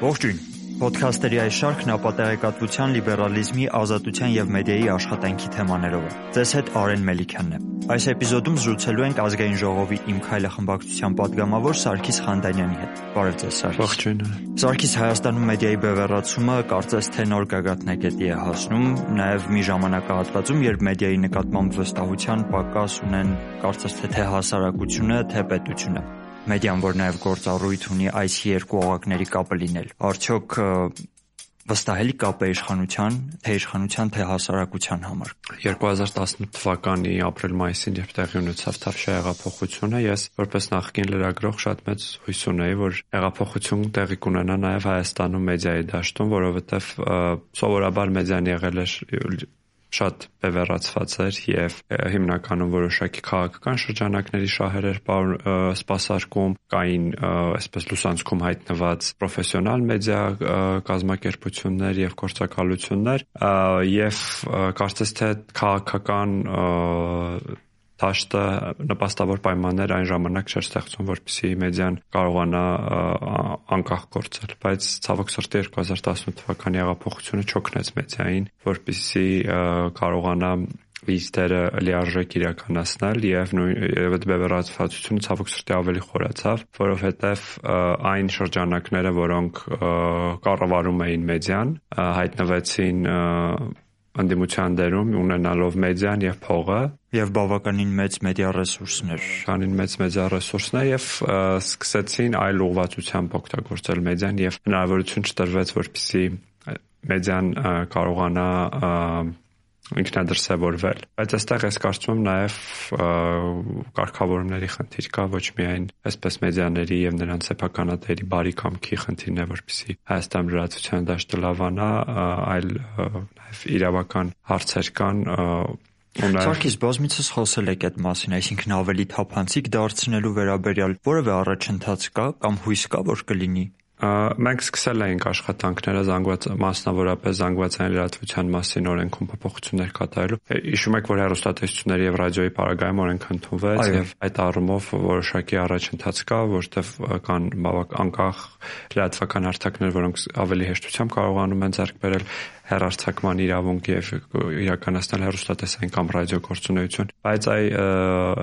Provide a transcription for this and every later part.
Ողջույն։ Պոդքասթերի այս շարքն ապատեղեկատվության, լիբերալիզմի, ազատության եւ մեդիայի աշխատանքի թեմաներով է։ Ձեզ հետ Արեն Մելիքյանն է։ Այս էպիզոդում զրուցելու ենք ազգային ժողովի Իմ քայլը խմբակցության падգամավոր Սարգիս Խանդանյանի հետ։ Բարև ձեզ, Սարգիս։ Ողջույն։ Սարգիս Հայաստանում մեդիայի բևեռացումը կարծես թե նոր գագաթնակետի է հասնում, նաև մի ժամանակահատվածում, երբ մեդիայի նկատմամբ վստահության պակաս ունեն կարծես թե թե հասարակությունը, թե պետությունը մեդիան, որ նաև գործառույթ ունի այս երկու օղակների կապը լինել։ Արդյոք վստահելի կապ է իշխանության, թե իշխանության, թե հասարակության համար։ 2018 թվականի ապրիլ-մայիսին, երբ տեղի ունեցավ Թավշյա հեղափոխությունը, ես որպես նախկին լրագրող շատ մեծ հույս ունեի, որ հեղափոխություն տեղի կունենա նաև Հայաստանում մեդիայի դաշտում, որովհետև սովորաբար մեդիան եղել է շատ բևեռացված էր եւ հիմնականում որոշակի քաղաքական շրջանակների շահեր էր սպասարկում, կային այսպես լուսանցքում հայտնված պրոֆեսիոնալ մեդիա կազմակերպություններ եւ գործակալություններ եւ կարծես թե քաղաքական դաշտը նպաստավոր պայմաններ այն ժամանակ չէր ստեղծում, որպեսզի մեդիան կարողանա անկախ գործել, բայց ցավոք սրտի 2018 թվականի հեղափոխությունը չօգնեց մեդիային, որպեսզի կարողանա իր դերը լիարժեք իրականացնել եւ եւ այդ բևեռացվածությունը ցավոք սրտի ավելի խորացավ, որովհետեւ այն շրջանակները, որոնք կառավարում էին մեդիան, հայտնվեցին անդիմության դերում ունենալով մեդիան եւ փողը եւ բավականին մեծ մեդիա ռեսուրսներ, քանին մեծ մեդիա ռեսուրսներ եւ սկսեցին այլ ուղղվածությամբ օգտագործել մեդիան եւ հնարավորություն չտրվեց որպեսզի մեդիան կարողանա ինքնադրսևորվել։ Բայց այստեղ ես կարծում եմ նաև կարգավորումների խնդիր կա ոչ միայն այսպես մեդիաների եւ նրանց սեփականատերի բարի կամքի խնդիրն է, որպեսզի Հայաստան լրատվության դաշտը լավանա, այլ նաև իրավական հարցեր կան Սարգիս բազմիցս խոսել եք այդ մասին, այսինքն ավելի թափանցիկ դարձնելու վերաբերյալ որևէ առաջընթաց կա կամ հույս կա, որ կլինի մենք սկսել էինք աշխատանքները զանգված մասնավորապես զանգվածային լրատվության մասին օրենքում փոփոխություններ կատարելու։ Հիշում եք, որ հեռուստատեսությունների եւ ռադիոյի պարագայում օրենք ընդունվեց եւ այդ առումով որոշակի առաջընթաց կա, որտեղ կան բավական անկախ լրատվական հարթակներ, որոնք ավելի հեշտությամբ կարողանում են ձեռք բերել հեռարձակման իրավունք եւ իրականացնել հեռուստատեսային կամ ռադիոգործունեություն, բայց այ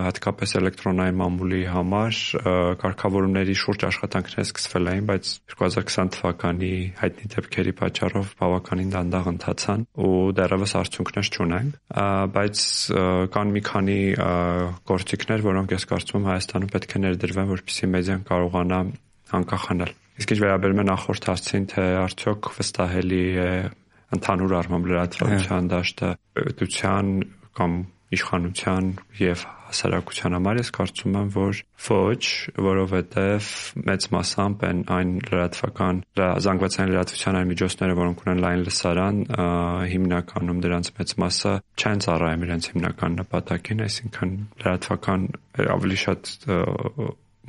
հատկապես էլեկտրոնային մամուլի համար կարգավորումների շուրջ աշխատանքներ սկսվել էին, բայց 2020 թվականի հայտնի դեպքերի պատճառով բավականին դանդաղ ընթացան ու դեռևս արդյունքներ չունենք, բայց կան մի քանի գործիքներ, որոնք ես կարծում եմ Հայաստանում պետք է ներդրվեն, որպեսզի մեդիան կարողանա անկախանալ։ Իսկ ինչ վերաբերում է նախորդ հարցին, թե արդյոք վստահելի է ընդհանուր առմամբ լրատվության դաշտը պետության կամ իշխանության եւ հասարակության համար ես կարծում եմ, որ ոչ, որովհետև մեծ մասամբ են այն լրատվական զանգվածային լրատվության այն միջոցները, որոնք ունեն լայն լսարան, հիմնականում դրանց մեծ մասը չեն ծառայում իրենց հիմնական նպատակին, այսինքն լրատվական ավելի շատ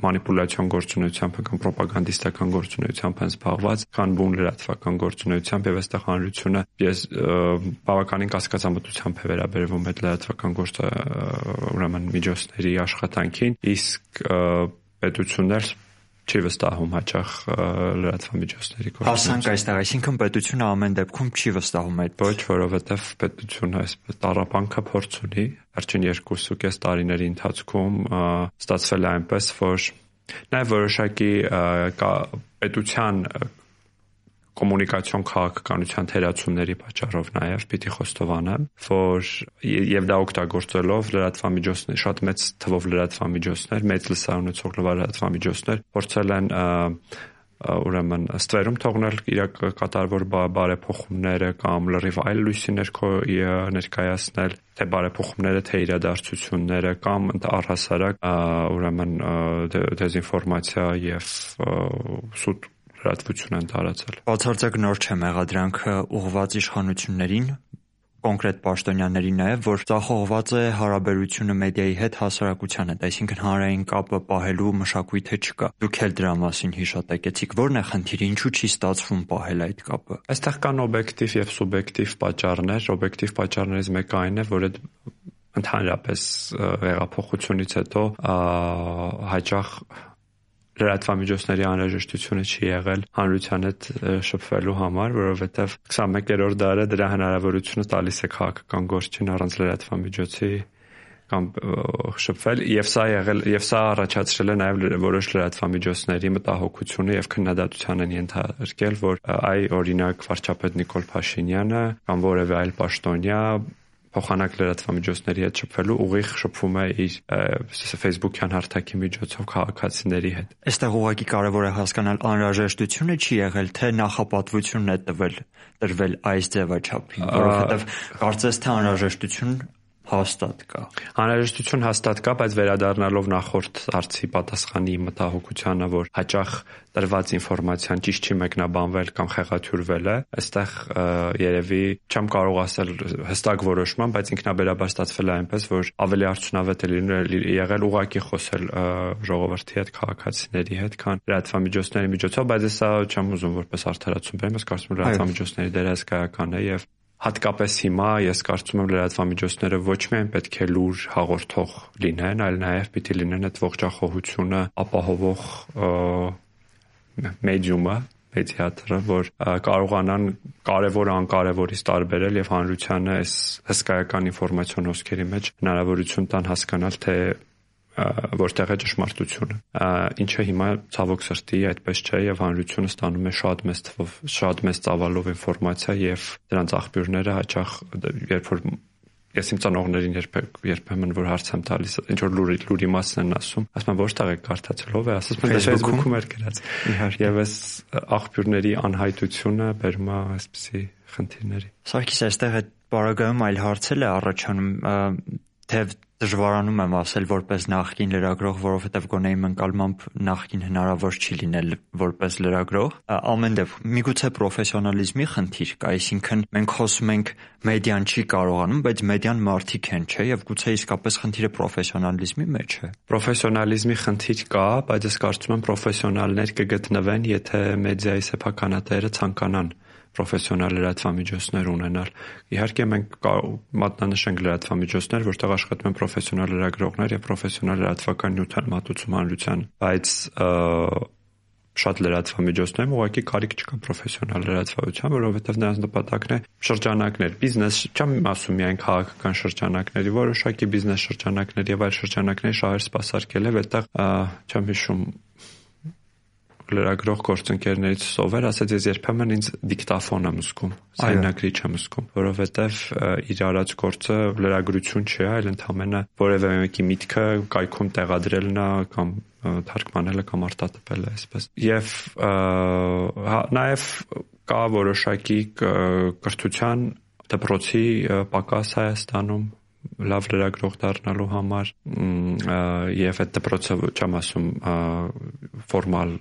մանիպուլյացիոն գործունեությամբ կամ ռոպագանդիստական գործունեությամբ են զբաղված, քան բուն լրատվական գործունեությամբ եւ այստեղ հանրությունը ես բավականին կասկածամտությամբ է վերաբերվում այդ լրատվական գործը ուրեմն միջոցների աշխատանքին, իսկ պետություններ չի վստահում հաճախ լրատվամիջոցների գործը։ Հասանք այստեղ, այսինքն պետությունը ամեն դեպքում չի վստահում այդ։ Ոչ, որովհետև պետությունը այսպես տարապանքը փորձ ունի վերջին 2.5 տարիների ընթացքում ստացվել է այնպես, որ նաև որոշակի պետության կոմունիկացիոն քաղաքականության թերացումների պատճառով նաև պիտի խոստովանեմ, որ եւ դա օգտագործելով լրատվամիջոցներ, շատ մեծ թվով լրատվամիջոցներ, մեծ լսարան ունեցող լրատվամիջոցներ փորձել են ուրեմն ստվերում թողնել իր կատարվոր բարեփոխումները կամ լրիվ այլ լույսի ներքո ներկայացնել թե բարեփոխումները թե իրադարձությունները կամ առհասարակ ուրեմն դեզինֆորմացիա եւ սուտ լրատվություն են տարածել։ Բացարձակ նոր չէ մեղադրանքը ուղղված իշխանություններին, կոնկրետ պաշտոնյաների նաև, որ ծախողված է հարաբերությունը մեդիայի հետ հասարակության հետ, այսինքն հանրային կապը պահելու մշակույթը չկա։ Դուք էլ դրա մասին հիշատակեցիք, ո՞րն է խնդիրը, ինչու չի ստացվում պահել այդ կապը։ Այստեղ կան օբյեկտիվ եւ սուբյեկտիվ պատճառներ։ Օբյեկտիվ պատճառներից մեկը այն է, որ այդ ընդհանրապես հեղափոխությունից հետո հաճախ լրատվամիջոցների անհրաժեշտությունը չի եղել հանրության հետ շփվելու համար, որովհետև 21-րդ դարը դրա հնարավորությունը տալիս է քաղաքական գործին առանց լրատվամիջոցի կամ շփվել եւ սա եղել եւ սա առաջացրել է նաեւ որոշ լրատվամիջոցների մտահոգությունը եւ քննադատության են ենթարկել որ այ օրինակ վարչապետ Նիկոլ Փաշինյանը կամ որևէ այլ պաշտոնյա փոխանակ լրատվամիջոցների հետ շփվելու ուղիղ շփվում է իր Facebook-յան հարթակի միջոցով քաղաքացիների հետ։ Այստեղ ուղղակի կարևոր է հասկանալ անհրաժեշտությունը չի եղել, թե նախապատվությունն է տվել տրվել այս ձևաչափին, որովհետև կարծես թե անհրաժեշտություն հաստատ կա։ Անհրաժեշտություն հաստատ կա, բայց վերադառնալով նախորդ հարցի պատասխանի մտահոգությանը, որ հաճախ տրված ինֆորմացիան ճիշտ չի մեկնաբանվել կամ խեղաթյուրվել է, այստեղ երևի չեմ կարող ասել հստակ որոշման, բայց ինքնաբերաբար ստացվել է այնպես, որ ավելի արդյունավետ է լինել եղել ուղակի խոսել ժողովրդի հետ, քաղաքացիների հետ, քան լրատվամիջոցների միջոցով, բայց սա չեմ ուզում որպես արդարացում բերեմ, ես կարծում եմ լրատվամիջոցների դերը հսկայական է եւ հատկապես հիմա ես կարծում եմ լրատվամիջոցները ոչ միայն պետք է լուր հաղորդող լինեն, այլ նաև պիտի լինեն այդ ողջախոհությունը ապահովող մեդիումը, մեդիատորը, որ կարողանան կարևոր անկարևորից տարբերել եւ հանրությանը այս հսկայական ինֆորմացիոն հոսքերի մեջ հնարավորություն տան հասկանալ թե որտեղ է ճշմարտությունը։ Ինչը հիմա ցավոք սրտի այդպես չէ եւ հանրությունը ստանում է շատ մեծ թվով, շատ մեծ ծավալով ինֆորմացիա եւ դրանց աղբյուրները հաճախ երբ որ ես իմ ծանողներին երբեք երբեմն որ հարց եմ տալիս ինչ որ լուրի լուրի մասն են ասում ասում են որտեղ եք կարդացել ով է ասում են Facebook-ում էր գրած եւ այս աղբյուրների անհայտությունը բերում է այսպիսի խնդիրների Սարգիս այստեղ այդ բարագայում այլ հարցել է առաջանում թե դժվարանում եմ ասել որպես նախկին լրագրող, որովհետև գոնե իմ ընկալմամբ նախկին հնարավոր չի լինել որպես լրագրող։ Ամեն դեպքում միգուցե պրոֆեսիոնալիզմի խնդիր կա, այսինքն մենք խոսում ենք մեդիան չի կարողանում, բայց մեդիան մարդիկ են, չէ, եւ գուցե իսկապես խնդիրը պրոֆեսիոնալիզմի մեջ է։ Պրոֆեսիոնալիզմի խնդիր կա, բայց ես կարծում եմ պրոֆեսիոնալներ կգտնվեն, եթե մեդիայի սեփականատերը ցանկանան պրոֆեսիոնալ լրատվամիջոցներ ունենալ։ Իհարկե մենք մատնանշենք լրատվամիջոցներ, որտեղ աշխատում են պրոֆեսիոնալ լրագրողներ եւ պրոֆեսիոնալ լրատվական նյութան մատուցում հանրության, բայց շատ լրատվամիջոցներում ուղղակի կարիք չկա պրոֆեսիոնալ լրատվության, որովհետև նրանց նպատակն է շրջանակներ, բիզնես, չեմ ասում միայն քաղաքական շրջանակների, որոշակի բիզնես շրջանակներ եւ այլ շրջանակների շահեր սպասարկել եւ այդտեղ չեմ հիշում լրագրող գործընկերներից սովեր, ասաց ես երբեմն ինձ դիկտաֆոն եմ զգում, սայնագրիչ եմ զգում, որովհետև իր արած գործը լրագրություն չի, այլ ընդհանրապես որևէ մեկի միտքը կայքում տեղադրելն է կամ թարգմանելը կամ արտատպելը այսպես։ Եվ հա նաև կա որոշակի կրթության դպրոցի պակաս Հայաստանում լավ լրագրող դառնալու համար եւ այդ դպրոցը չեմ ասում ֆորմալ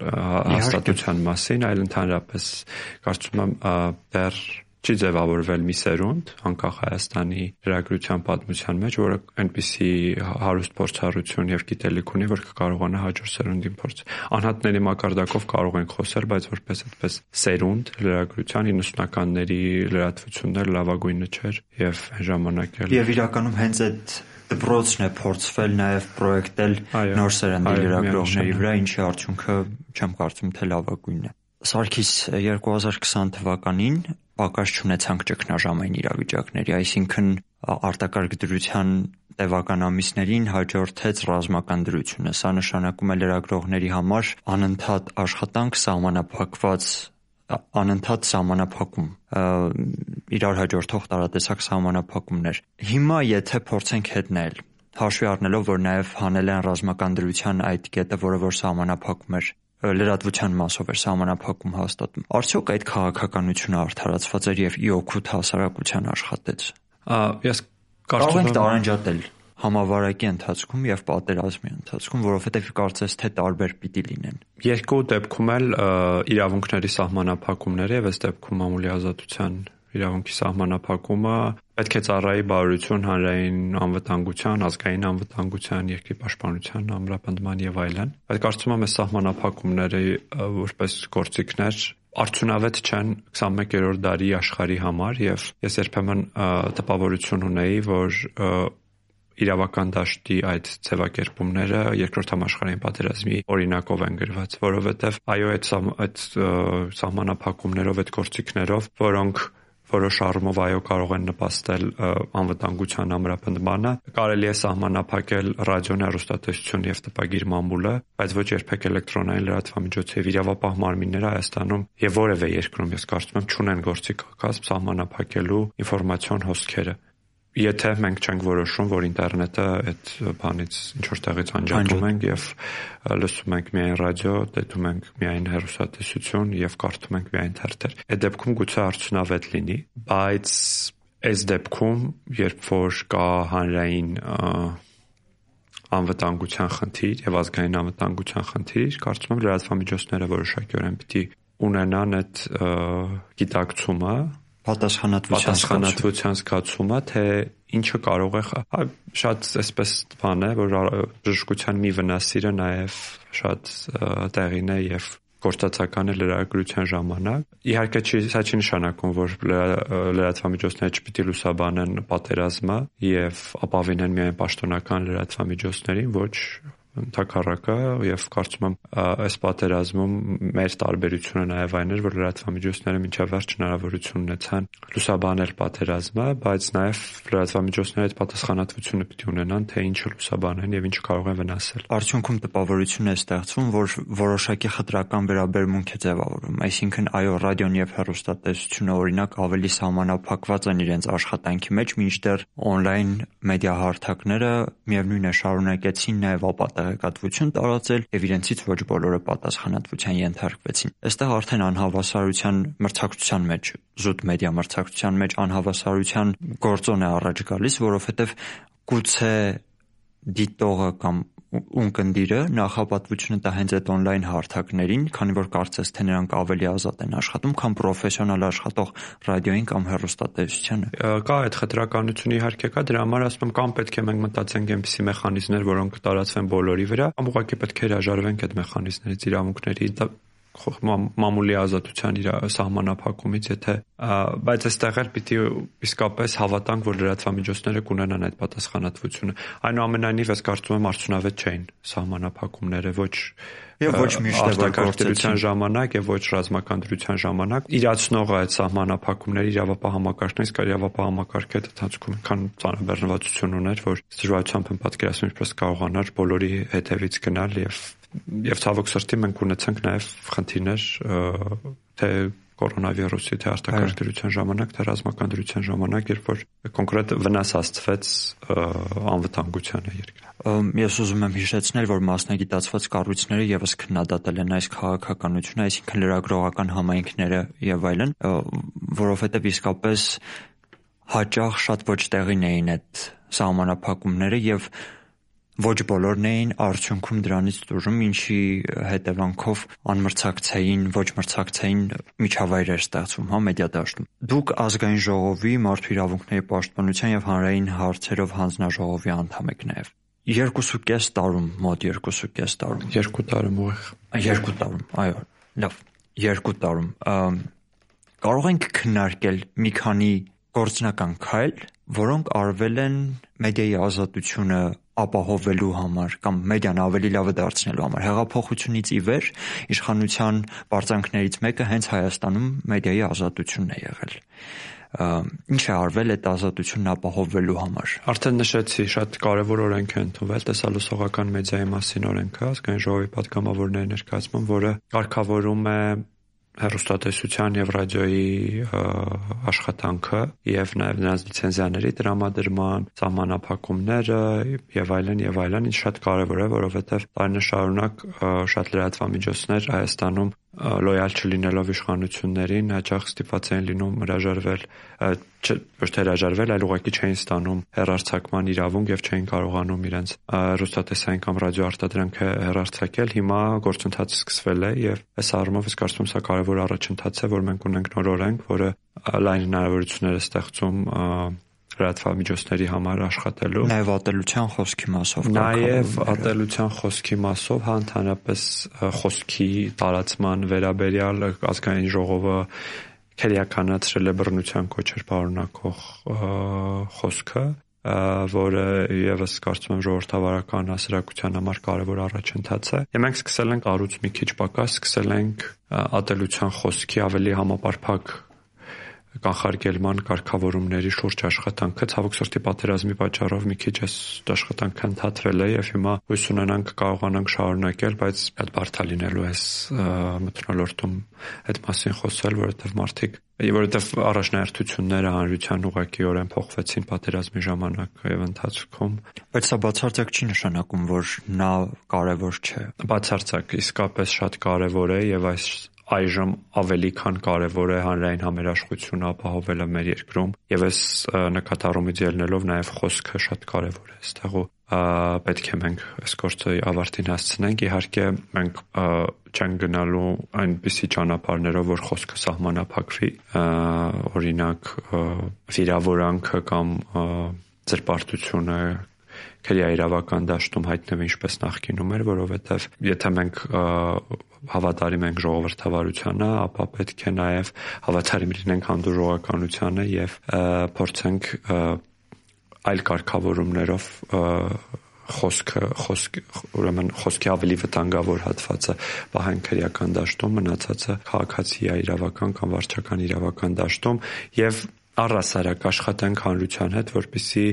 հաստատության մասին, այլ ընդհանրապես կարծում եմ դեռ չի ձևավորվել մի սերունդ անկախ Հայաստանի լրագրության պատմության մեջ, որը այնպիսի հարուստ փորձառություն եւ գիտելիք ունի, որ կկարողանա հաջորդ սերունդին փորձ։ Անհատների մակարդակով կարող ենք խոսել, բայց որպես այդպես սերունդ լրագրության 90-ականների լրատվություններ լավագույնը չէր եւ այն ժամանակ էլ Եվ իրականում հենց այդ դպրոցն է փորձվել նաև պրոյեկտել նոր սերնդի լրագրողների վրա, ինչի արդյունքը չեմ կարծում թե լավագույնն է։ Սարգիս 2020 թվականին պակաս չունեցանք ճգնաժամային իրավիճակների, այսինքն արտակարգ դրության տևական ամիսներին հաջորդեց ռազմական դրությունը։ Սա նշանակում է լրագրողների համար անընդհատ աշխատանք սահմանափակված անընդհատ սահմանափակում իրար հաջորդող տարատեսակ սահմանափակումներ։ Հիմա եթե փորձենք հետնել հաշվի առնելով որ նաև հանել են ռազմական դրության այդ կետը, որը որ սահմանափակում էր լրատվության մասով էր համանախապակում հաստատում։ Արդյոք այդ քաղաքականությունը արդարացված էր եւ ի օգուտ հասարակության աշխատեց։ Ես կարող եմ տարանջատել համավարակի ընթացքում եւ պատերազմի ընթացքում, որովհետեւ կարծես թե տարբեր պիտի լինեն։ Երկու դեպքում էլ իրավունքների սահմանափակումները եւ ըստ դեպքում ամուլի ազատության իրավունքի սահմանափակումը պետք է ծառայի բարօրություն, հանրային անվտանգության, ազգային անվտանգության, երկրի պաշտպանության ամրապնդման եւ այլն։ Բայց կարծում եմ, այս սահմանափակումները որպես գործիքներ արդյունավետ չեն 21-րդ դարի աշխարհի համար եւ ես երբեմն տպավորություն ունեի, որ իրավական դաշտի այդ ձևակերպումները երկրորդ համաշխարհային պատերազմի օրինակով են գրված, որովհետև այո այդ այդ սահմանափակումներով, այդ գործիքներով, որոնք որոշ առումով այո կարող են նպաստել անվտանգության ամրապնդմանը։ Կարելի է սահմանափակել ռադիոն, հեռուստատեսություն եւ տպագիր մամուլը, բայց ոչ երբեք էլեկտրոնային լրատվամիջոցը եւ իրավապահ մարմինները Հայաստանում եւ որևէ երկրում ես կարծում եմ չունեն գործիք կազմ սահմանափակելու ինֆորմացիոն հոսքերը եթե մենք չենք որոշում, որ ինտերնետը այդ բանից ինչ որ տեղից անջատում ենք եւ լսում ենք միայն ռադիո, դիտում ենք միայն հեռուստատեսություն եւ կարդում ենք միայն թերթեր։ Այդ դեպքում գուցե արդյունավետ լինի, բայց այս դեպքում, երբ որ կա հանրային անվտանգության խնդիր եւ ազգային անվտանգության խնդիր, կարծում եմ լրատվամիջոցները որոշակիորեն պիտի ունենան այդ գիտակցումը պատասխանատվության պատասխանատվության զգացումը, թե ինչը կարող է շատ այսպես բան է, որ բժշկության մի վնասիրը նաև շատ տեղին է եւ գործածական է լրագրության ժամանակ։ Իհարկե չի սա չի նշանակում, որ լրատվամիջոցները չպիտի լուսաբանեն պատերազմը եւ ապավինեն միայն պաշտոնական լրատվամիջոցներին, ոչ ընդհակառակը եւ կարծում եմ այս պատերազմում մեր տարբերությունը նաեւ այն էր որ լրատվամիջոցները մինչև վերջ հնարավորություն ունեցան լուսաբանել պատերազմը բայց նաեւ լրատվամիջոցները այդ պատասխանատվությունը պիտի ունենան թե ինչը լուսաբանեն եւ ինչ կարող են վնասել արդյունքում տպավորություն է ստեղծվում որ որոշակի խտրական վերաբերմունք է ձևավորվում այսինքն այո ռադիոն եւ հեռուստատեսությունը օրինակ ավելի սահմանափակված են իրենց աշխատանքի մեջ մինչդեռ on-line մեդիա հարթակները միևնույն է շարունակեցին նաեւ ապատեղ տեղեկատվություն տարածել եւ իրենցից ոչ բոլորը պատասխանատվության ենթարկվեցին։ Այստեղ արդեն անհավասարության մրցակցության մեջ, զուտ մեդիա մրցակցության մեջ անհավասարության գործոն է առաջ գալիս, որովհետեւ գուցե դիտողը կամ ունկնդիրը նախապատվությունը տա հենց այդ on-line հարթակներին, քանի որ կարծես թե նրանք ավելի ազատ են աշխատում, քան պրոֆեսիոնալ աշխատող ռադիոյին կամ հեռուստատեսությանը։ Կա այդ խտրականությունը իհարկե կա, դրա համար ասում եմ կամ պետք է մենք մտածենք այնպիսի մեխանիզմներ, որոնք տարածվեն բոլորի վրա, կամ ուղղակի պետք է հրաժարվենք այդ մեխանիզմներից իրավունքների մամուլի ազատության իր սահմանափակումից, եթե բայց այստեղ էլ պիտի իսկապես հավատանք, որ լրատվամիջոցները կունենան այդ պատասխանատվությունը։ Այնուամենայնիվ, ես կարծում եմ արդյունավետ չէին սահմանափակումները ոչ եւ ոչ միշտ գործեցան ժամանակ եւ ոչ ռազմական դրության ժամանակ իրացնողը այդ սահմանափակումների իրավապահ համակարգներից կար իրավապահ համակարգը դրանցքում քան ծանրաբեռնվածություն ուներ որ դժվարությամբ եմ պատկերացնում ինչպես կարողանար բոլորի հետևից գնալ եւ եւ ցավոք սրտի մենք ունեցանք նաեւ խնդիրներ թե կորոնավիրուսի թե արտակարգ դրության ժամանակ, թե ռազմական դրության ժամանակ, երբ որ կոնկրետ վնաս հասցվեց անվտանգությանը երկրի։ Ես ուզում եմ հիշեցնել, որ մասնագիտացված կառույցները եւս քննադատել են այս քաղաքականությունը, այսինքն լրագրողական համայնքները եւ այլն, որովհետեւ իսկապես հաճախ շատ ոչ տեղին էին այդ սահմանափակումները եւ ոչ բոլորն էին արդյունքում դրանից դուրժում, ինչի հետևանքով անմրցակցային, ոչ մրցակցային միջավայր էր ստեղծվում հա մեդիա դաշտում։ Դուք ազգային ժողովի մարդու իրավունքների պաշտպանության եւ հանրային հարցերով հանձնաժողովի անդամ եք նաեւ։ 2.5 տարում, մոտ 2.5 տարում։ 2 տարում ուղիղ։ 2 տարում, այո, լավ, 2 տարում։ Կարող ենք քննարկել մի քանի գործնական քայլ, որոնք արվել են մեդիայի ազատությունը ապահովելու համար կամ մեդիան ավելի լավը դարձնելու համար։ Հեղափոխությունից ի վեր իշխանության բարձանքներից մեկը հենց Հայաստանում մեդիայի ազատությունն է եղել ինչ է արվել այդ ազատությունն ապահովելու համար։ Արդեն նշեցի, շատ կարևոր օրենք է ընդունվել տեսալուսողական մեդիայի մասին օրենքը, ազգային ժողովի պատգամավորների ներկայացման, որը կարգավորում է հեռուստատեսության եւ ռադիոյի աշխատանքը եւ նաեւ նրանց լիցենզիաների տրամադրման, սահմանափակումները եւ այլն եւ այլն, ինչ շատ կարեւոր է, որովհետեւ տարիներ շարունակ շատ լրատվամիջոցներ Հայաստանում լոյալ չլինելով իշխանություններին հաճախ ստիպված էին լինում հրաժարվել ոչ թե հրաժարվել, այլ ուղղակի չէին ստանում հերարցակման իրավունք եւ չէին կարողանում իրենց ռուսատեսային կամ ռադիոարտադրանքը հերարցակել։ Հիմա գործընթացը սկսվել է եւ այս առումով ես կարծում սա կարևոր առաջընթաց է, որ մենք ունենք նոր օրենք, որը լայն հնարավորություններ է ստեղծում լրատվամիջոցների համար աշխատելու։ Նաև ատելության խոսքի մասով։ Նաև ատելության խոսքի մասով, հա ընդհանրապես խոսքի տարածման վերաբերյալ ազգային ժողովը քերիականացրել է բռնության կոչեր պարունակող խոսքը որը եւս կարծում եմ ժողովրդավարական հասարակության համար կարևոր առաջընթաց է։ Եվ մենք սկսել ենք առուց մի քիչ պակաս, սկսել ենք ատելության խոսքի ավելի համապարփակ կանխարգելման կարգավորումների շուրջ աշխատանքը ցավոք սրտի պատերազմի պատճառով մի քիչ այս աշխատանքը ընդհատվել է եւ հիմա հույս ունենանք կարողանանք շարունակել, բայց այդ բարթա լինելու այս մթնոլորտում այդ մասին խոսել, որովհետեւ մարդիկ որովհետեւ առաջնահերթությունները հանրության ուղղակիորեն փոխվեցին պատերազմի ժամանակ եւ ընթացքում բայց սա բացարձակ չի նշանակում որ նա կարևոր չէ բացարձակ իսկապես շատ կարևոր է եւ այս այժմ ավելի քան կարևոր է հանրային համերաշխությունը ապահովելը մեր երկրում եւ այս նկատառումից ելնելով նաեւ խոսքը շատ կարևոր է այստեղ ու պետք է մենք այս գործը ավարտին հասցնենք իհարկե մենք չեն գնալու այնպիսի ճանապարհներով որ խոսքը սահմանափակվի օրինակ վիրավորանքը կամ ծրպարտությունը քրեա իրավական դաշտում հայտնվի ինչպես նախկինում էր, որովհետև եթե մենք հավատարիմ ենք ժողովրդավարությանը, ապա պետք է նաև հավատարիմ լինենք հանդուրժողականությանը եւ փորձենք այլ կարգավորումներով խոսքը խոսք ուրեմն խոսքի ավելի վտանգավոր հատվածը պահեն քրեական դաշտում մնացածը քաղաքացի իրավական կամ վարչական իրավական դաշտում եւ առասարակ աշխատանք հանրության հետ որպիսի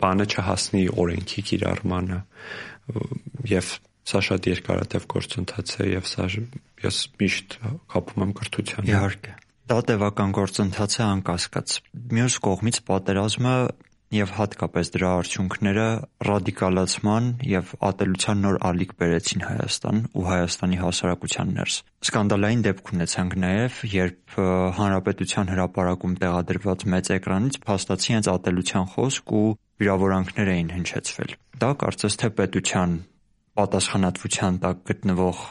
բանը չհասնի օրենքի կիրառմանը եւ սա շատ երկարատև գործընթաց է եւ սա ես միշտ կապում եմ կրթության իհարկե դա տևական գործընթաց է անկասկած մյուս կողմից պատերազմը եւ հատկապես դրա արդյունքները ռադիկալացման եւ ատելության նոր ալիք բերեցին Հայաստան ու Հայաստանի հասարակության ներս։ Սկանդալային դեպք ունեցանք նաեւ, երբ հանրապետության հրապարակում տեղադրված մեծ էկրանից փաստացի հենց ատելության խոսք ու վիրավորանքներ էին հնչեցվել։ Դա կարծես թե պետության պատասխանատվության տակ գտնվող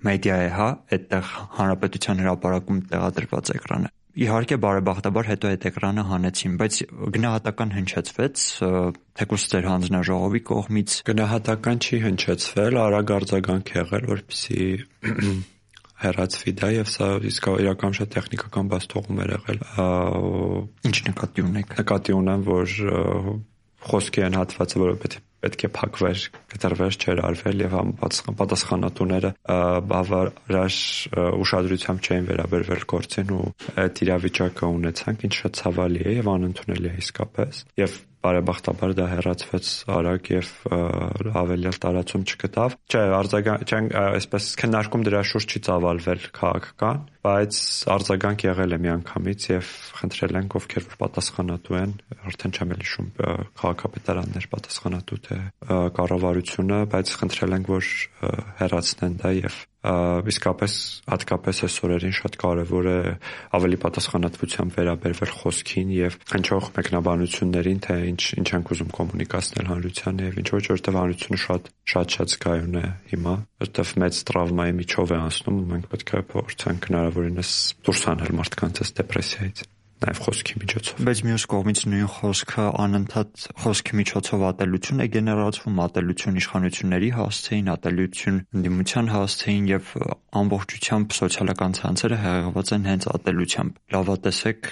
մեդիա է, հա, այդտեղ հանրապետության հրապարակում տեղադրված էկրանը Իհարկե բարեբախտաբար հետո այդ էկրանը հանեցին, բայց գնահատական հնչեցվեց թեկուզ ձեր հանձնաժողովի կողմից գնահատական չի հնչեցվել, արագ արձագանք եղել, որպեսի հերացվի դա եւ սա իսկ իրական շատ տեխնիկական բաստողում էր եղել։ Ինչ նկատի ունեք։ Նկատի ունեմ, որ խոսքի են հատվածը, որը պետք է փակվեր, կտրվեր չեր արվել եւ պատասխանատուները բավարար ուշադրությամբ չէին վերաբերվել գործին ու այդ իրավիճակը ունեցանք, ինչ շատ ցավալի է եւ անընդունելի է իսկապես։ Եվ բարեբախտաբար դա հեռացվեց արագ եւ ավելյալ տարածում չգտավ։ Չէ, արձագանք, այսպես քննարկում դրա շուրջ չի ծավալվել քաղաքական, բայց արձագանք եղել է միանգամից եւ խնդրել ենք ովքեր որ պատասխանատու են, արդեն չեմ էլ հիշում քաղաքապետարաններ պատասխանատու թե կառավարությունը, բայց խնդրել ենք որ հեռացնեն դա եւ իսկապես հատկապես այս օրերին շատ կարևոր է ավելի պատասխանատվությամբ վերաբերվել խոսքին եւ հնչող մեկնաբանություններին, թե ինչ ինչ ենք ուզում կոմունիկացնել հանրությանը եւ ինչ ոչ որտեվ հանրությունը շատ շատ շատ զգայուն է հիմա, որտեվ մեծ տրավմայի միջով է անցնում ու մենք պետք է փորձենք հնարավորինս դուրս հանել մարդկանց այս դեպրեսիայից նաև խոսքի միջոցով։ Բայց մյուս կողմից նույն խոսքը անընդհատ խոսքի միջոցով ատելություն է գեներացվում, ատելություն իշխանությունների հասցեին, ատելություն ընդդիմության հասցեին եւ ամբողջությամբ սոցիալական ցանցերը հեղեղված են հենց ատելությամբ։ Լավատեսեք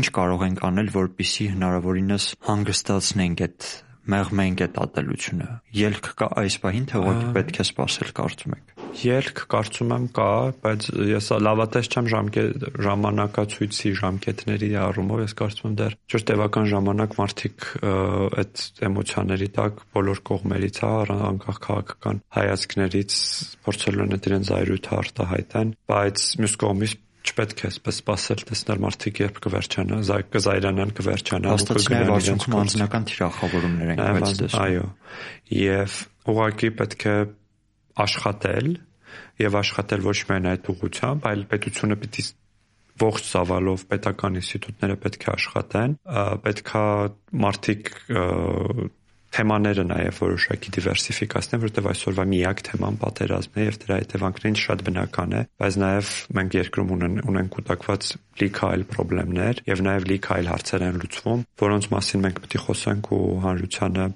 ինչ կարող ենք անել, որպիսի հնարավորինս հանգստացնենք այդ մեղմենք այդ ատելությունը։ Ելք կա այս պահին թե ուղղակի պետք է սпасել կարծում եք։ Երկ կարծում եմ կա, բայց ես լավատես չեմ ժամկետ ժամանակացույցի ժամկետների առումով, ես կարծում եմ դեռ ճիշտ տևական ժամանակ մարդիկ այդ էմոցիաների տակ բոլոր կողմերից հա անկախ քաղաքական հայացքներից փորձելու են դրանց զայրույթը արտահայտեն, բայց մյուս կողմից չպետք է այսպես սпасել տեսնել մարդիկ երբ կվերջանա, կզայրանան կվերջանա, կգնան իրենց անձնական թիրախավորումներ են վերցնում։ Այո։ Եվ ուղղակի պետք է աշխատել եւ աշխատել ոչ միայն այդ ուղղությամբ, այլ պետությունը պիտի ողջ ծավալով պետական ինստիտուտները պետք է աշխատեն, պետքա մարդիկ թեմաները նաև որոշակի դիվերսիֆիկացնեն, որովհետև այսօրվա միակ թեման պատերազմն է եւ դրա հետևանքներն շատ բնական է, բայց նաև մենք երկրում ունեն ունենք կուտակված լիքը այլ խնդիրներ եւ նաև լիքը այլ հարցեր են լուծվում, որոնց մասին մենք պետք է խոսենք ու հանրությանը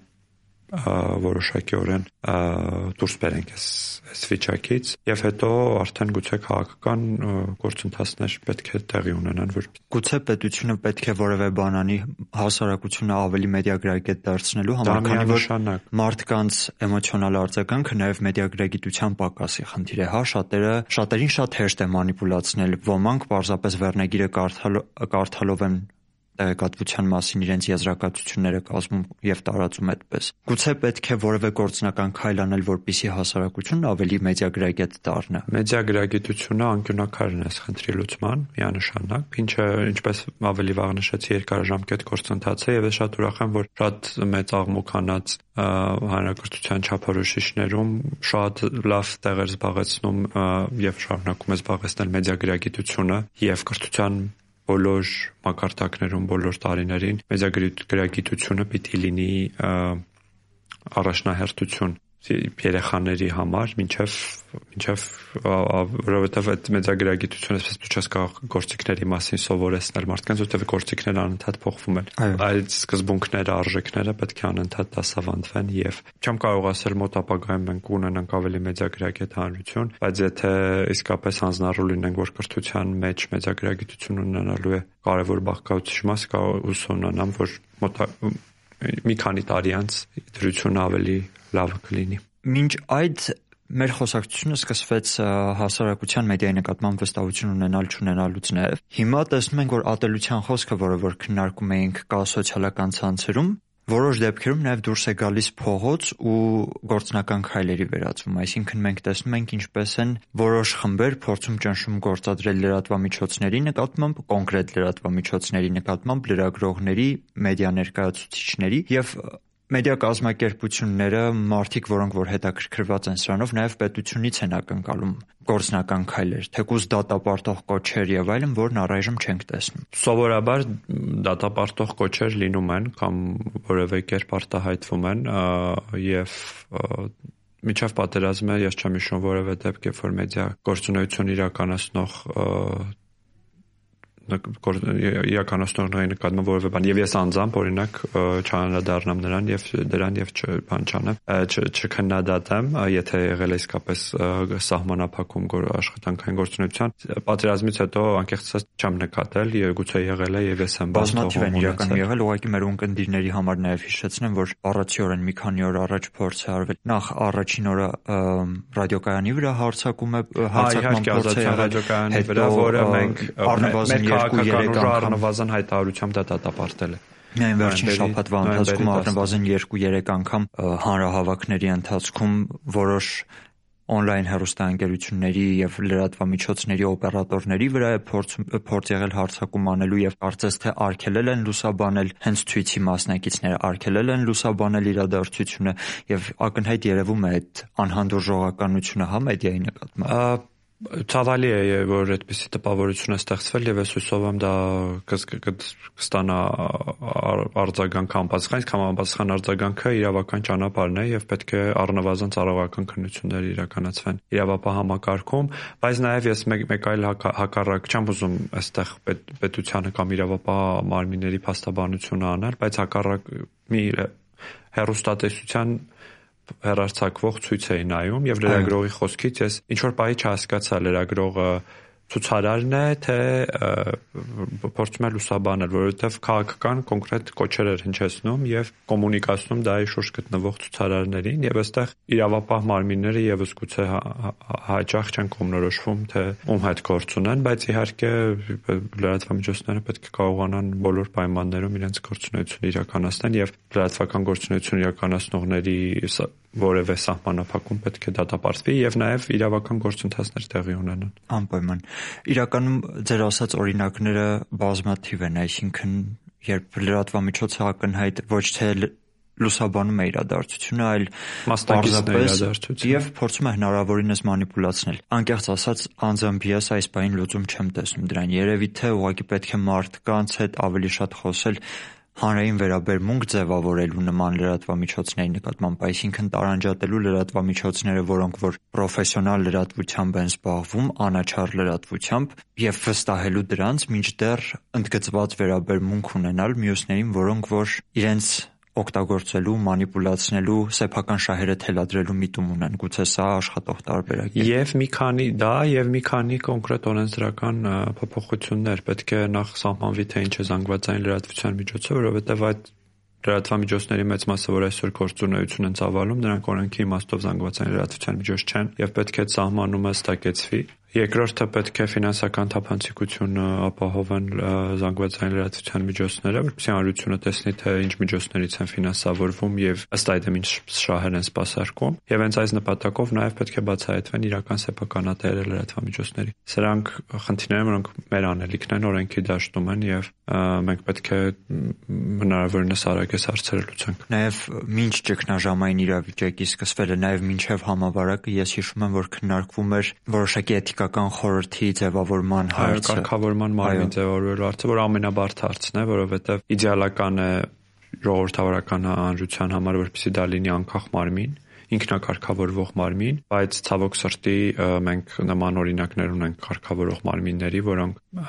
որոշակիորեն դուրս բերենք այս այս վիճակից եւ հետո արդեն գուցե քաղաքական գործընթացներ պետք է տեղի ունենան որ գուցե պետությունը պետք է որևէ բան անի հասարակությունը ավելի մեդիագրագետ դարձնելու համար քանի որ մարդկանց էմոցիոնալ արձագանքը նաեւ մեդիագրագիտության պակասի խնդիր է հա շատերը շատերին շատ հեշտ է մանիպուլացնել ոմանք պարզապես վերնագիրը կարդալով են տեղեկատվության մասին իրենց եզրակացությունները կազմում եւ տարածում այդպես։ Գուցե պետք է որևէ գործնական քայլ անել, որպիսի հասարակությունն ավելի մեդիագրագետ դառնա։ Մեդիագրագիտությունը անկյունակարն է խնդրի լուծման միանշանակ, ինչը ինչպես ավելի վաղ նշեցի երկարաժամկետ գործընթաց է եւ ես շատ ուրախ եմ, որ շատ մեծ աղմուկանաց հանրակրթության չափորոշիչներում շատ լավ տեղեր զբաղեցնում եւ շարունակում է զբաղեցնել մեդիագրագիտությունը եւ կրթության բոլոր մակարդակներում, բոլոր տարիներին մեծագրագիտությունը պիտի լինի առաջնահերթություն երեխաների համար, ինչեվ ինչեվ որովհետև այդ մեծագրագիտությունը այսպես դու չես կարող գործիքների մասին սովորեցնել մարդկանց, որովհետև գործիքները անընդհատ փոխվում են։ Այդ սկզբունքները, արժեքները պետք է անընդհատ դասավանդվեն եւ չեմ կարող ասել մոտ ապագայում մենք ունենանք ավելի մեծագրագետ հանրություն, բայց եթե իսկապես հանձնառու լինենք, որ կրթության մեջ մեծագրագիտություն ունենալու է կարևոր բաղկացուցիչ մաս, կարող ուսումնանամ, որ մոտ մի քանի տարի անց դրությունը ավելի լավը կլինի։ Մինչ այդ մեր խոսակցությունը սկսվեց հասարակության մեդիայի նկատմամբ վստահություն ունենալ չունենալուց նաև։ Հիմա տեսնում ենք, որ ատելության խոսքը, որը որ քննարկում էինք կա սոցիալական ցանցերում, որոշ դեպքերում նաև դուրս է գալիս փողոց ու գործնական քայլերի վերածվում, այսինքն մենք տեսնում ենք ինչպես են որոշ խմբեր փորձում ճնշում գործադրել լրատվամիջոցների նկատմամբ, կոնկրետ լրատվամիջոցների նկատմամբ, լրագրողների, մեդիա ներկայացուցիչների եւ մեդիա կազմակերպությունները, մարդիկ, որոնք որ հետաքրքրված են սրանով, նաև պետությունից են ակնկալում գործնական քայլեր, թեկուզ դատապարտող կոչեր եւ այլն, որն առայժմ չենք տեսնում։ Սովորաբար դատապարտող կոչեր լինում են կամ որևէ կերպ արտահայտվում են եւ միջավ պատերազմը ես չեմ հիշում որևէ դեպք, երբ որ մեդիա գործունեություն իրականացնող իրականացնողների նկատմամբ որևէ բան եւ ես անձամբ օրինակ չանադառնամ նրան եւ դրան եւ բան չանեմ չքննադատեմ եթե եղել է իսկապես սահմանափակում աշխատանքային գործունեության պատերազմից հետո անկեղծած չեմ նկատել եւ գուցե եղել է եւ ես եմ բազմաթիվ են իրականում եղել ուղղակի մեր ունկնդիրների համար նաեւ հիշեցնեմ որ առացիորեն մի քանի օր առաջ փորձ է արվել նախ առաջին օրը ռադիոկայանի վրա հարցակում է հարցակման փորձ է ռադիոկայանի վրա որը մենք առնվազն քաղաքական ուժը առնվազն հայտարարությամբ դա դատապարտել է։ Միայն վերջին շաբաթվա ընթացքում առնվազն 2-3 անգամ հանրահավաքների ընթացքում որոշ on-line հեռուստաընկերությունների եւ լրատվամիջոցների օպերատորների վրա է փորձ փորձ եղել հարցակում անելու եւ կարծես թե արգելել են լուսաբանել հենց ցույցի մասնակիցները արգելել են լուսաբանել իրադարձությունը եւ ակնհայտ երևում է այդ անհանդուրժողականությունը հա մեդիայի նկատմամբ ցավալի է որ այդպիսի տպավորություն է ստեղծվել եւ ես հուսով եմ դա կստանա արձագանք անպատասխան, կամ անպատասխան արձագանքը իրավական ճանապարհն է եւ պետք է առնվազն ծառայական քննություններ իրականացվեն իրավապահ համակարգում, բայց նաեւ ես մեկ մեկ այլ հակառակ չեմ ուզում այստեղ պետությանը կամ իրավապահ մարմինների փաստաբանությունը անել, բայց հակառակ մի հերոստատեսության հերարցակվող ցույց էի նայում եւ լրագրողի խոսքից ես ինչ որ բայի չհասկացա լրագրողը ցուցարարն է, թե փորձում է լուսաբանել, որովհետև քաղաքական կոնկրետ կոչեր էր հնչեցնում եւ կոմունիկացնում դայի շուրջ գտնվող ցուցարարներին եւ այստեղ իրավապահ մարմինները եւս գուցե հաճախ չեն կողմնորոշվում, թե ում հետ գործ ունեն, բայց իհարկե լրատվամիջոցները պետք է կարողանան բոլոր պայմաններում իրենց գործունեությունը իրականացնել եւ լրատվական գործունեություն իրականացնողների որևէ սահմանափակում պետք է դատապարտվի եւ նաեւ իրավական գործընթացներ տեղի ունենան։ Անպայման։ Իրականում ձեր ասած օրինակները բազմաթիվ են, այսինքն երբ լրատվամիջոցը ակնհայտ ոչ թե լուսաբանում է իրադարձությունը, այլ մասնակցապես եւ փորձում է հնարավորինս մանիպուլացնել։ Անկեղծ ասած, անձամբ ես այս բային լուծում չեմ տեսնում դրան։ Երևի թե ուղղակի պետք է մարդկանց հետ ավելի շատ խոսել հանրային վերաբերմունք ձևավորելու նման լրատվամիջոցների նկատմամբ, այսինքն տարանջատելու լրատվամիջոցները, որոնք որ պրոֆեսիոնալ լրատվությամբ են զբաղվում, անաչառ լրատվությամբ եւ վստահելու դրանց, մինչդեռ ընդգծված վերաբերմունք ունենալ մյուսներին, որոնք որ իրենց օգտագործելու, մանիպուլացնելու, սեփական շահերը թելադրելու միտում ունեն։ Գուցե սա աշխատող տարբերակ է։ Եվ մի քանի դա եւ մի քանի կոնկրետ օրենսդրական փոփոխություններ պետք է նախ սահմանվի թե ինչ է զանգվածային լրատվության միջոցը, որովհետեւ այդ լրատվամիջոցների մեծ մասը, որ այսօր գործունեություն են ծավալում, նրանք օրենքի իմաստով զանգվածային լրատվության միջոց չեն եւ պետք է սահմանումը ստակեցվի Երկրորդը պետք է ֆինանսական թափանցիկություն ապահովեն զանգվածային լրատվության միջոցները, որպեսզի հանրությունը տեսնի, թե ինչ միջոցներից են ֆինանսավորվում եւ ըստ այդմ ինչ շահեր են սպասարկում։ Եվ հենց այս նպատակով նաեւ պետք է բացահայտվեն իրական սեփականատերերը լրատվամիջոցների։ Սրանք խնդիրներ են, որոնք մեր անելիքն են, օրենքի դաշտում են եւ մենք պետք է հնարավորինս արագ այս հարցերը լուծենք։ Նաեւ ինչ ճգնաժամային իրավիճակի սկսվելը, նաեւ ինչև համավարակը ես հիշում եմ, որ քննարկվում էր որոշակի էթիկա պետական խորհրդի ձևավորման հարցը։ Այո, կարգավորման մարմին ձևավորելու հարցը, որ ամենաբարդ հարցն է, որովհետև իդեալական է ժողովրդավարական հանրության համար, որպեսզի դա լինի անկախ մարմին, ինքնակարգավորվող մարմին, բայց ցավոք սրտի մենք նման օրինակներ ունենք կարգավորող մարմինների, որոնք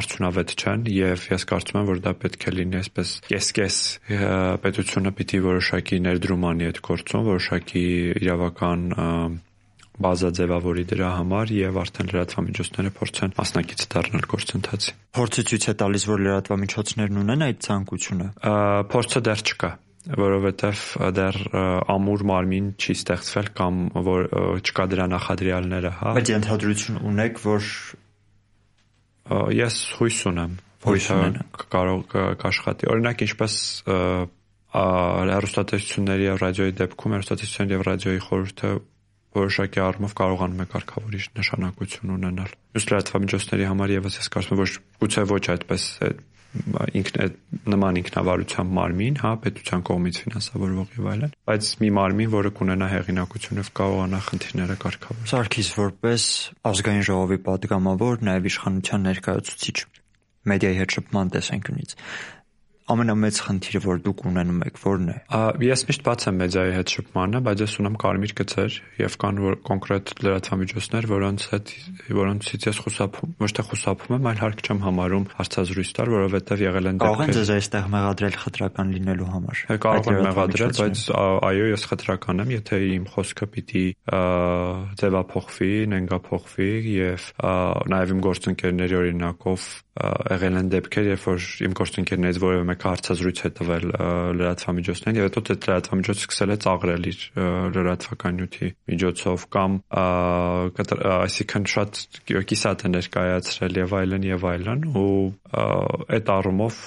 արդյունավետ չեն եւ ես կարծում եմ, որ դա պետք է լինի այսպես կես-կես պետությունը պիտի որոշակի ներդրում անի այդ գործում, որոշակի իրավական բազա ձևավորի դրա համար եւ արդեն լրատվամիջոցները փորձեն մասնակից դառնալ գործընթացի։ Փորձը ցույց է տալիս, որ լրատվամիջոցներն ունեն այդ ցանկությունը։ Փորձը դեռ չկա որովհետև դեռ ամուր մարմին չի ստեղծվել կամ որ չկա դրա նախադրյալները, հա։ Բայց ընդհանրություն ունեք, որ ես հույս ունեմ, որ կարող կաշխատի։ Օրինակ ինչպես հեռուստատեսությունների եւ ռադիոյի դեպքում հեռուստատեսության եւ ռադիոյի խորհուրդը որոշակի առումով կարողանում է կարգավորիչ նշանակություն ունենալ։ Մյուս լրատվամիջոցների համար եւս ես կարծում եմ ոչ գուցե ոչ այդպես ինքն նման ինքնավարությամբ մարմին, հա, պետության կողմից ֆինանսավորվող եւ այլն, բայց մի մարմին, որը կունենա հեղինակություն եւ կարողանա խնդիրները կարգավորել։ Սարգիս որպես ազգային ժողովի падգամավոր, նաեւ իշխանության ներկայացուցիչ մեդիայի հետ շփման տեսանկյունից ամենամեծ խնդիրը, որ դուք ունենում եք, ո՞րն է։ Ես միշտ բաց եմ մեդիայի հետ շփմանը, բայց ես ունեմ կարմիր գծեր եւ կան որ կոնկրետ լրատվամիջոցներ, որոնց հետ որոնցից ես խուսափում, ոչ թե խուսափում եմ, այլ հարկ չեմ համարում հարցազրույց տալ, որովհետեւ եղել են դեպքեր։ Կարող են ձեզ այստեղ մեղադրել խտրական լինելու համար։ Հա կարող են մեղադրել, բայց այո, ես խտրական եմ, եթե իմ խոսքը պիտի ձևափոխվի, նենգափոխվի եւ նաեւ իմ գործընկերների օրինակով եղել են դեպքեր, երբ որ իմ գործընկերներից որևէ մեկը հարցազրույց է տվել լրատվամիջոցներին եւ հետո դա լրատվամիջոցը սկսել է ծաղրել իր լրատվական նյութի միջոցով կամ այսինքն շատ կիսատ է ներկայացրել եւ այլն եւ այլն ու այդ առումով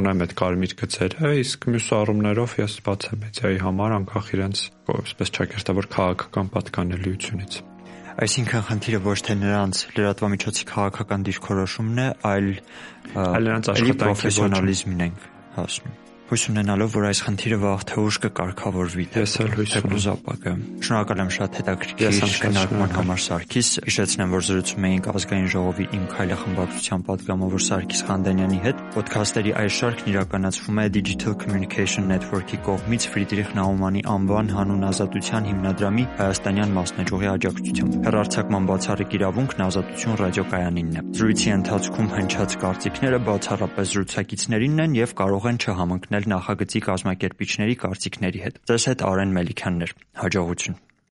ունեմ այդ կարմիր գծերը, իսկ մյուս առումներով ես բաց եմ մեդիայի համար անկախ իրենց այսպես ճակերտավոր քաղաքական պատկանելիությունից։ Այսինքն խնդիրը ոչ թե նրանց լրատվամիջոցի քաղաքական դիրքորոշումն է, այլ այլ նրանց աշխատանքի պրոֆեսիոնալիզմին ենք հասնում հույս ունենալով, որ այս խնդիրը վաղ թե ուշ կկարգավորվի։ Ես էլ հույս ունեմ զապակը։ Շնորհակալ եմ շատ հետաքրքիր քննարկման համար Սարգիս։ Հիշեցնեմ, որ զրուցում էինք ազգային ժողովի իմ քայլը խմբակցության падգամավոր Սարգիս Խանդանյանի հետ։ Պոդքասթերի այս շարքն իրականացվում է Digital Communication Network-ի կողմից Ֆրիդրիխ Նաումանի անվան հանուն ազատության հիմնադրամի հայաստանյան մասնաճյուղի աջակցությամբ։ Հերարցակման բացառիկ իրավունքն ազատություն ռադիոկայանինն է։ Զրույցի ընթացքում հնչած կարծիքները բացառապես զրուցակիցներինն են եւ կարող են չհամընկնել նախագծի կազմակերպիչների կարծիքների հետ։ Ձեզ հետ Արեն Մելիքյանն էր։ Հաջողություն։